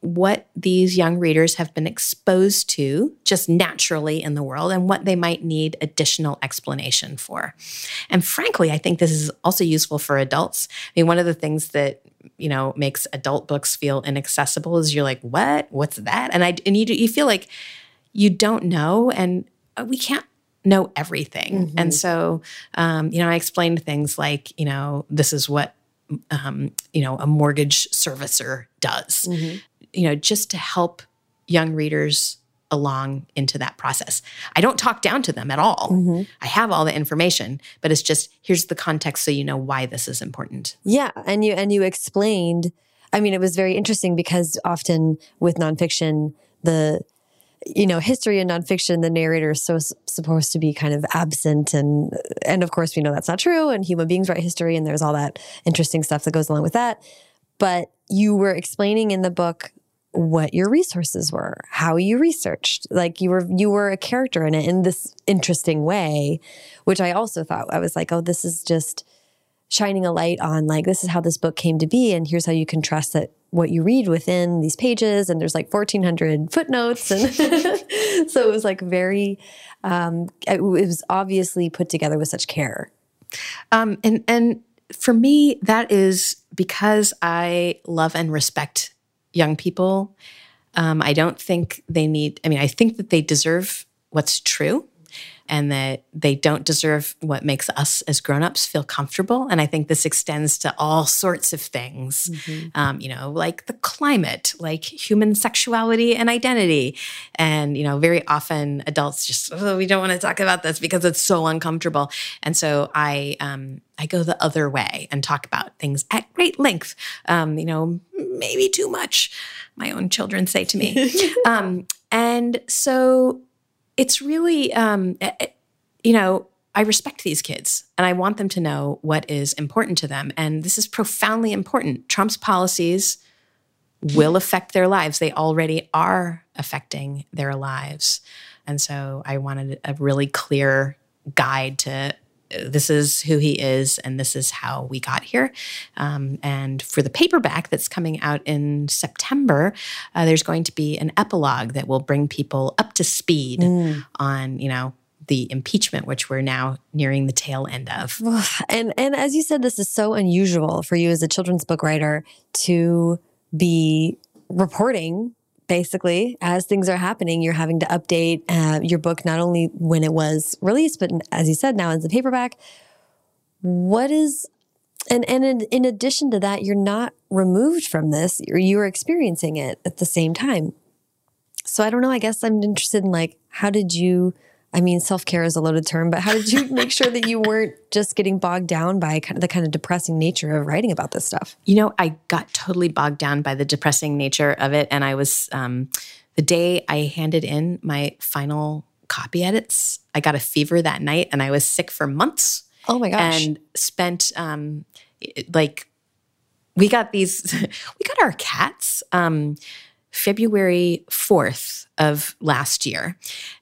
what these young readers have been exposed to just naturally in the world and what they might need additional explanation for. And frankly, I think this is also useful for adults. I mean, one of the things that you know makes adult books feel inaccessible is you're like, "What? What's that?" And I and you you feel like you don't know and uh, we can't know everything. Mm-hmm. And so, um, you know, I explained things like, you know, this is what um, you know, a mortgage servicer does, mm-hmm. you know, just to help young readers along into that process. I don't talk down to them at all. Mm-hmm. I have all the information, but it's just here's the context so you know why this is important. Yeah, and you and you explained. I mean, it was very interesting because often with nonfiction, the you know, history and nonfiction, the narrator is so supposed to be kind of absent, and and of course we know that's not true. And human beings write history, and there's all that interesting stuff that goes along with that. But you were explaining in the book what your resources were, how you researched, like you were you were a character in it in this interesting way, which I also thought I was like, oh, this is just shining a light on like this is how this book came to be, and here's how you can trust that what you read within these pages and there's like 1400 footnotes and so it was like very um, it was obviously put together with such care. Um, and and for me that is because i love and respect young people. Um, i don't think they need i mean i think that they deserve what's true and that they don't deserve what makes us as grown-ups feel comfortable and i think this extends to all sorts of things mm-hmm. um, you know like the climate like human sexuality and identity and you know very often adults just oh, we don't want to talk about this because it's so uncomfortable and so i um, I go the other way and talk about things at great length. Um, you know, maybe too much. My own children say to me. um, and so it's really, um, eh, eh, you know, I respect these kids and I want them to know what is important to them. And this is profoundly important. Trump's policies will affect their lives. They already are affecting their lives. And so I wanted a really clear guide to this is who he is and this is how we got here. Um, and for the paperback that's coming out in September, uh, there's going to be an epilogue that will bring people up to speed mm. on, you know, the impeachment, which we're now nearing the tail end of. And and as you said, this is so unusual for you as a children's book writer to be reporting basically, as things are happening, you're having to update uh, your book not only when it was released, but as you said, now as a paperback. What is, and and in, in addition to that, you're not removed from this; you're, you're experiencing it at the same time. So I don't know. I guess I'm interested in like, how did you? I mean, self care is a loaded term, but how did you make sure that you weren't just getting bogged down by kind of the kind of depressing nature of writing about this stuff? You know, I got totally bogged down by the depressing nature of it. And I was, um, the day I handed in my final copy edits, I got a fever that night and I was sick for months. Oh my gosh. And spent, um, like, we got these, we got our cats. Um, February 4th of last year.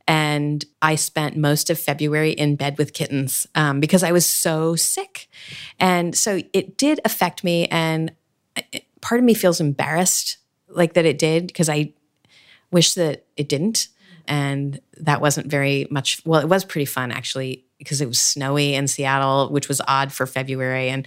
And I spent most of February in bed with kittens um, because I was so sick. And so it did affect me. And part of me feels embarrassed like that it did because I wish that it didn't. And that wasn't very much, well, it was pretty fun actually because it was snowy in Seattle, which was odd for February. And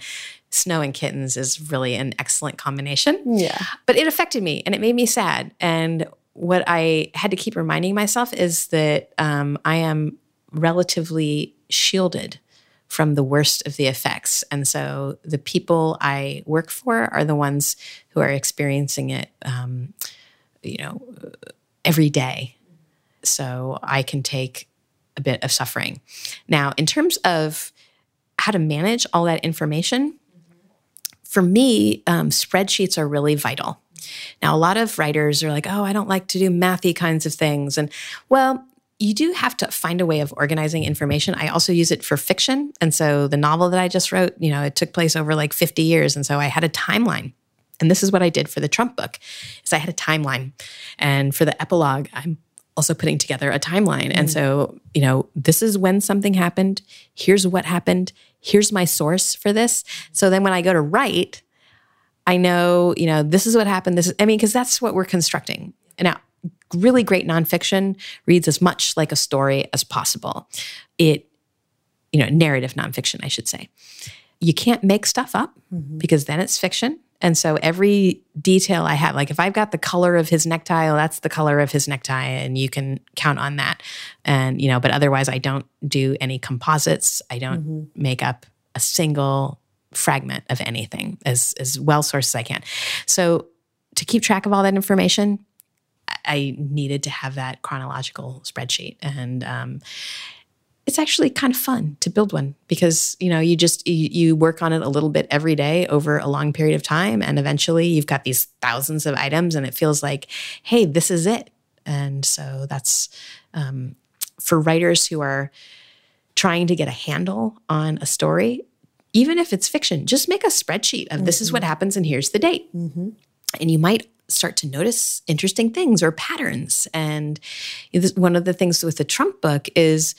snow and kittens is really an excellent combination. Yeah. But it affected me and it made me sad. And what I had to keep reminding myself is that um, I am relatively shielded from the worst of the effects. And so the people I work for are the ones who are experiencing it, um, you know, every day. So I can take a bit of suffering. Now, in terms of how to manage all that information, for me, um, spreadsheets are really vital. Now, a lot of writers are like, oh, I don't like to do mathy kinds of things. And well, you do have to find a way of organizing information. I also use it for fiction. And so the novel that I just wrote, you know, it took place over like 50 years. And so I had a timeline. And this is what I did for the Trump book is I had a timeline. And for the epilogue, I'm also putting together a timeline. Mm. And so, you know, this is when something happened. Here's what happened. Here's my source for this. So then when I go to write, I know, you know, this is what happened. This is, I mean, because that's what we're constructing. Now, really great nonfiction reads as much like a story as possible. It, you know, narrative nonfiction, I should say. You can't make stuff up mm-hmm. because then it's fiction. And so every detail I have, like if I've got the color of his necktie, well, that's the color of his necktie, and you can count on that. And, you know, but otherwise, I don't do any composites. I don't mm-hmm. make up a single fragment of anything as, as well sourced as I can. So to keep track of all that information, I needed to have that chronological spreadsheet. And, um, it's actually kind of fun to build one because you know you just you, you, work on it a little bit every day over a long period of time and eventually you've got these thousands of items and it feels like hey this is it and so that's um, for writers who are trying to get a handle on a story even if it's fiction just make a spreadsheet of mm-hmm. this is what mm-hmm. happens and here's the date mm-hmm. and you might start to notice interesting things or patterns and one of the things with the trump book is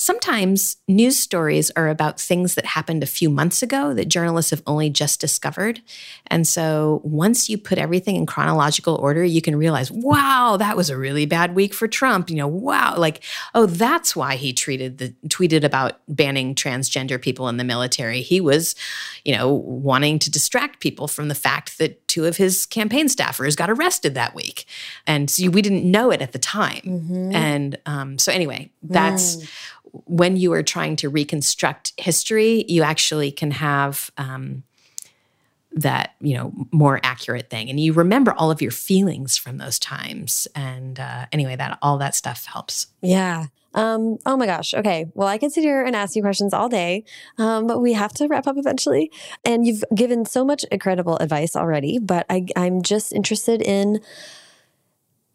Sometimes news stories are about things that happened a few months ago that journalists have only just discovered. And so once you put everything in chronological order, you can realize, wow, that was a really bad week for Trump. You know, wow, like, oh, that's why he treated the tweeted about banning transgender people in the military. He was, you know, wanting to distract people from the fact that two of his campaign staffers got arrested that week. And so we didn't know it at the time. Mm-hmm. And um, so anyway, that's mm when you are trying to reconstruct history, you actually can have um, that you know more accurate thing, and you remember all of your feelings from those times. And uh, anyway, that all that stuff helps. Yeah. Um, oh my gosh. Okay. Well, I can sit here and ask you questions all day, um, but we have to wrap up eventually. And you've given so much incredible advice already, but I, I'm just interested in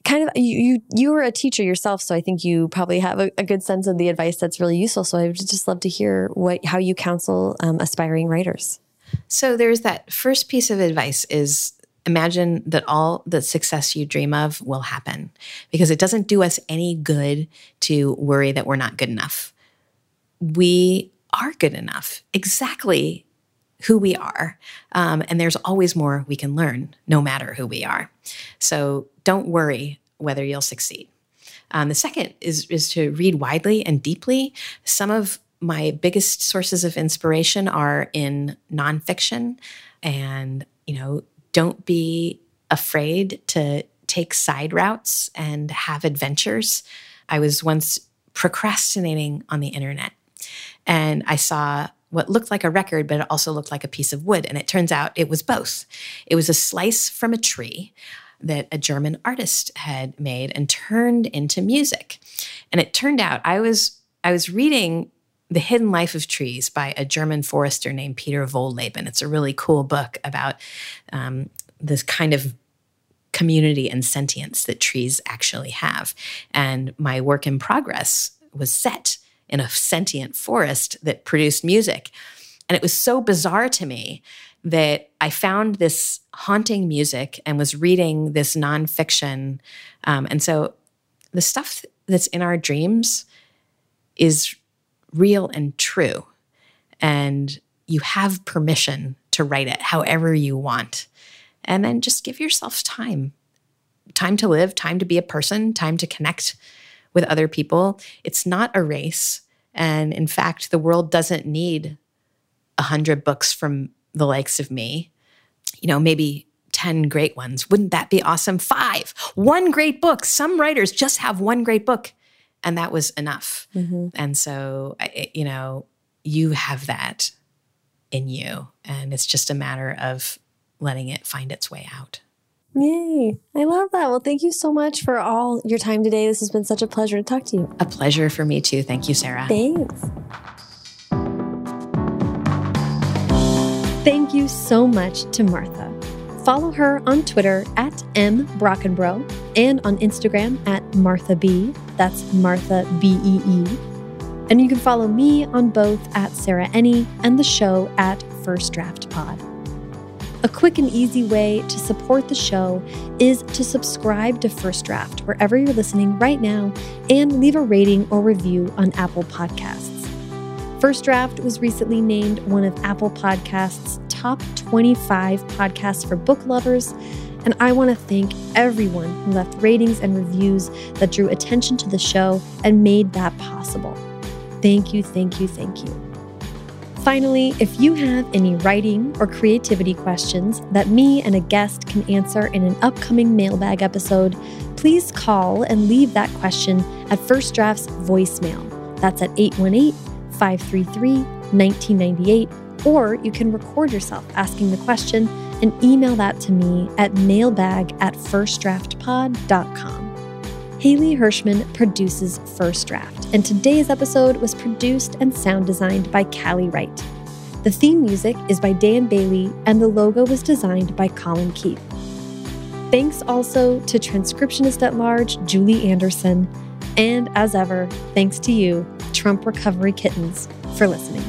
kind of you, you you were a teacher yourself so i think you probably have a, a, good sense of the advice that's really useful. So i would just love to hear what how you counsel um, aspiring writers. So there's that first piece of advice is imagine that all the success you dream of will happen because it doesn't do us any good to worry that we're not good enough. We are good enough. Exactly who we are. Um, and there's always more we can learn, no matter who we are. So don't worry whether you'll succeed. Um, the second is, is to read widely and deeply. Some of my biggest sources of inspiration are in nonfiction. And, you know, don't be afraid to take side routes and have adventures. I was once procrastinating on the internet and I saw what looked like a record, but it also looked like a piece of wood. And it turns out it was both. It was a slice from a tree that a German artist had made and turned into music. And it turned out I was I was reading The Hidden Life of Trees by a German forester named Peter Wohlleben. It's a really cool book about um, this kind of community and sentience that trees actually have. And my work in progress was set in a sentient forest that produced music. And it was so bizarre to me that I found this haunting music and was reading this nonfiction. Um, and so the stuff that's in our dreams is real and true. And you have permission to write it however you want. And then just give yourself time time to live, time to be a person, time to connect with other people. It's not a race. And in fact, the world doesn't need a hundred books from the likes of me. You know, maybe 10 great ones. Wouldn't that be awesome? Five, one great book. Some writers just have one great book, and that was enough. Mm-hmm. And so, you know, you have that in you, and it's just a matter of letting it find its way out. Yay. I love that. Well, thank you so much for all your time today. This has been such a pleasure to talk to you. A pleasure for me too. Thank you, Sarah. Thanks. Thank you so much to Martha. Follow her on Twitter at M Brockenbrough and on Instagram at Martha B. That's Martha B E E. And you can follow me on both at Sarah Enni and the show at First Draft Pod. A quick and easy way to support the show is to subscribe to First Draft wherever you're listening right now and leave a rating or review on Apple Podcasts. First Draft was recently named one of Apple Podcasts' top 25 podcasts for book lovers. And I want to thank everyone who left ratings and reviews that drew attention to the show and made that possible. Thank you, thank you, thank you. Finally, if you have any writing or creativity questions that me and a guest can answer in an upcoming mailbag episode, please call and leave that question at First Draft's voicemail. That's at 818 533 1998, or you can record yourself asking the question and email that to me at mailbag at firstdraftpod.com. Haley Hirschman produces First Draft, and today's episode was produced and sound designed by Callie Wright. The theme music is by Dan Bailey, and the logo was designed by Colin Keith. Thanks also to transcriptionist at large Julie Anderson, and as ever, thanks to you, Trump Recovery Kittens, for listening.